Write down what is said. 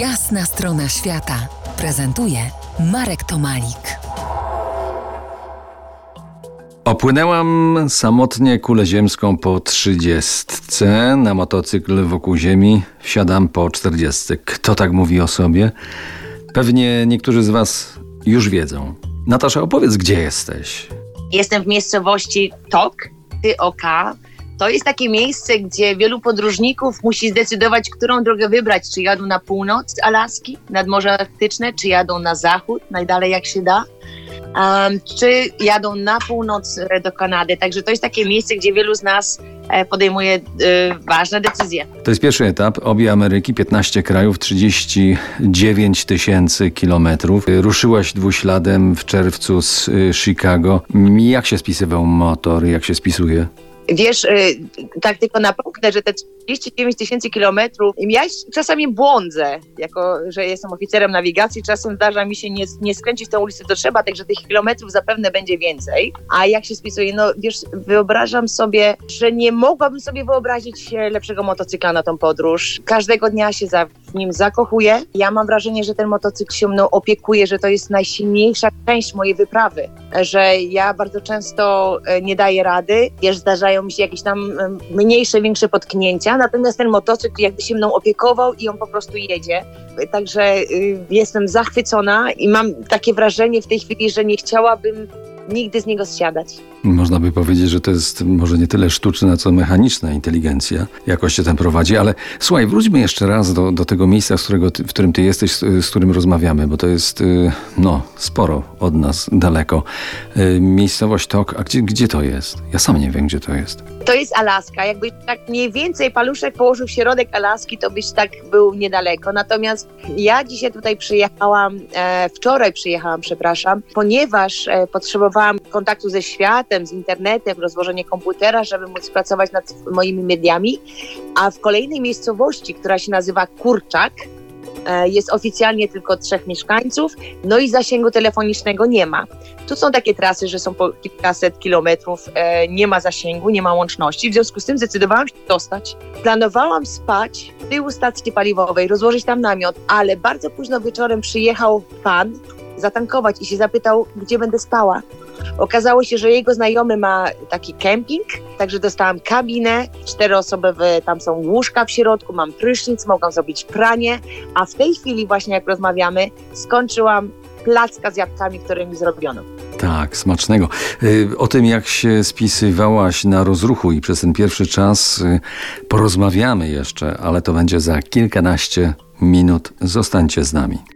Jasna strona świata prezentuje Marek Tomalik. Opłynęłam samotnie kulę ziemską po trzydziestce, na motocykl wokół ziemi wsiadam po czterdziestce. Kto tak mówi o sobie? Pewnie niektórzy z was już wiedzą. Natasza, opowiedz, gdzie jesteś? Jestem w miejscowości Tok, TOK. To jest takie miejsce, gdzie wielu podróżników musi zdecydować, którą drogę wybrać. Czy jadą na północ Alaski, nad Morze Arktyczne, czy jadą na zachód, najdalej jak się da, um, czy jadą na północ e, do Kanady. Także to jest takie miejsce, gdzie wielu z nas e, podejmuje e, ważne decyzje. To jest pierwszy etap. Obie Ameryki, 15 krajów, 39 tysięcy kilometrów. Ruszyłaś dwuśladem w czerwcu z y, Chicago. Jak się spisywał motor? Jak się spisuje? Wiesz, y, tak tylko napomknę, że te 39 tysięcy kilometrów, ja czasami błądzę, jako że jestem oficerem nawigacji, czasem zdarza mi się nie, nie skręcić tą ulicę, to trzeba, także tych kilometrów zapewne będzie więcej. A jak się spisuje, no wiesz, wyobrażam sobie, że nie mogłabym sobie wyobrazić lepszego motocykla na tą podróż. Każdego dnia się za, w nim zakochuję. Ja mam wrażenie, że ten motocykl się mną opiekuje, że to jest najsilniejsza część mojej wyprawy, że ja bardzo często e, nie daję rady, wiesz, zdarzają mi się jakieś tam e, mniejsze, większe potknięcia, natomiast ten motocykl jakby się mną opiekował i on po prostu jedzie. Także y, jestem zachwycona i mam takie wrażenie w tej chwili, że nie chciałabym nigdy z niego zsiadać. Można by powiedzieć, że to jest może nie tyle sztuczna, co mechaniczna inteligencja, jakoś się tam prowadzi, ale słuchaj, wróćmy jeszcze raz do, do tego miejsca, z którego ty, w którym ty jesteś, z, z którym rozmawiamy, bo to jest, y, no, sporo od nas, daleko. Y, miejscowość Tok, a gdzie, gdzie to jest? Ja sam nie wiem, gdzie to jest. To jest Alaska. Jakbyś tak mniej więcej paluszek położył w środek Alaski, to byś tak był niedaleko. Natomiast ja dzisiaj tutaj przyjechałam, e, wczoraj przyjechałam, przepraszam, ponieważ e, potrzebowałam kontaktu ze światem, z internetem, rozłożenie komputera, żeby móc pracować nad moimi mediami. A w kolejnej miejscowości, która się nazywa Kurczak, e, jest oficjalnie tylko trzech mieszkańców, no i zasięgu telefonicznego nie ma. Tu są takie trasy, że są po kilkaset kilometrów, e, nie ma zasięgu, nie ma łączności, w związku z tym zdecydowałam się dostać. Planowałam spać w tyłu stacji paliwowej, rozłożyć tam namiot, ale bardzo późno wieczorem przyjechał pan zatankować i się zapytał, gdzie będę spała. Okazało się, że jego znajomy ma taki kemping, także dostałam kabinę, czteroosobowe, tam są łóżka w środku, mam prysznic, mogłam zrobić pranie, a w tej chwili właśnie jak rozmawiamy, skończyłam placka z jabłkami, które mi zrobiono. Tak, smacznego. Y, O tym, jak się spisywałaś na rozruchu i przez ten pierwszy czas y, porozmawiamy jeszcze, ale to będzie za kilkanaście minut. Zostańcie z nami.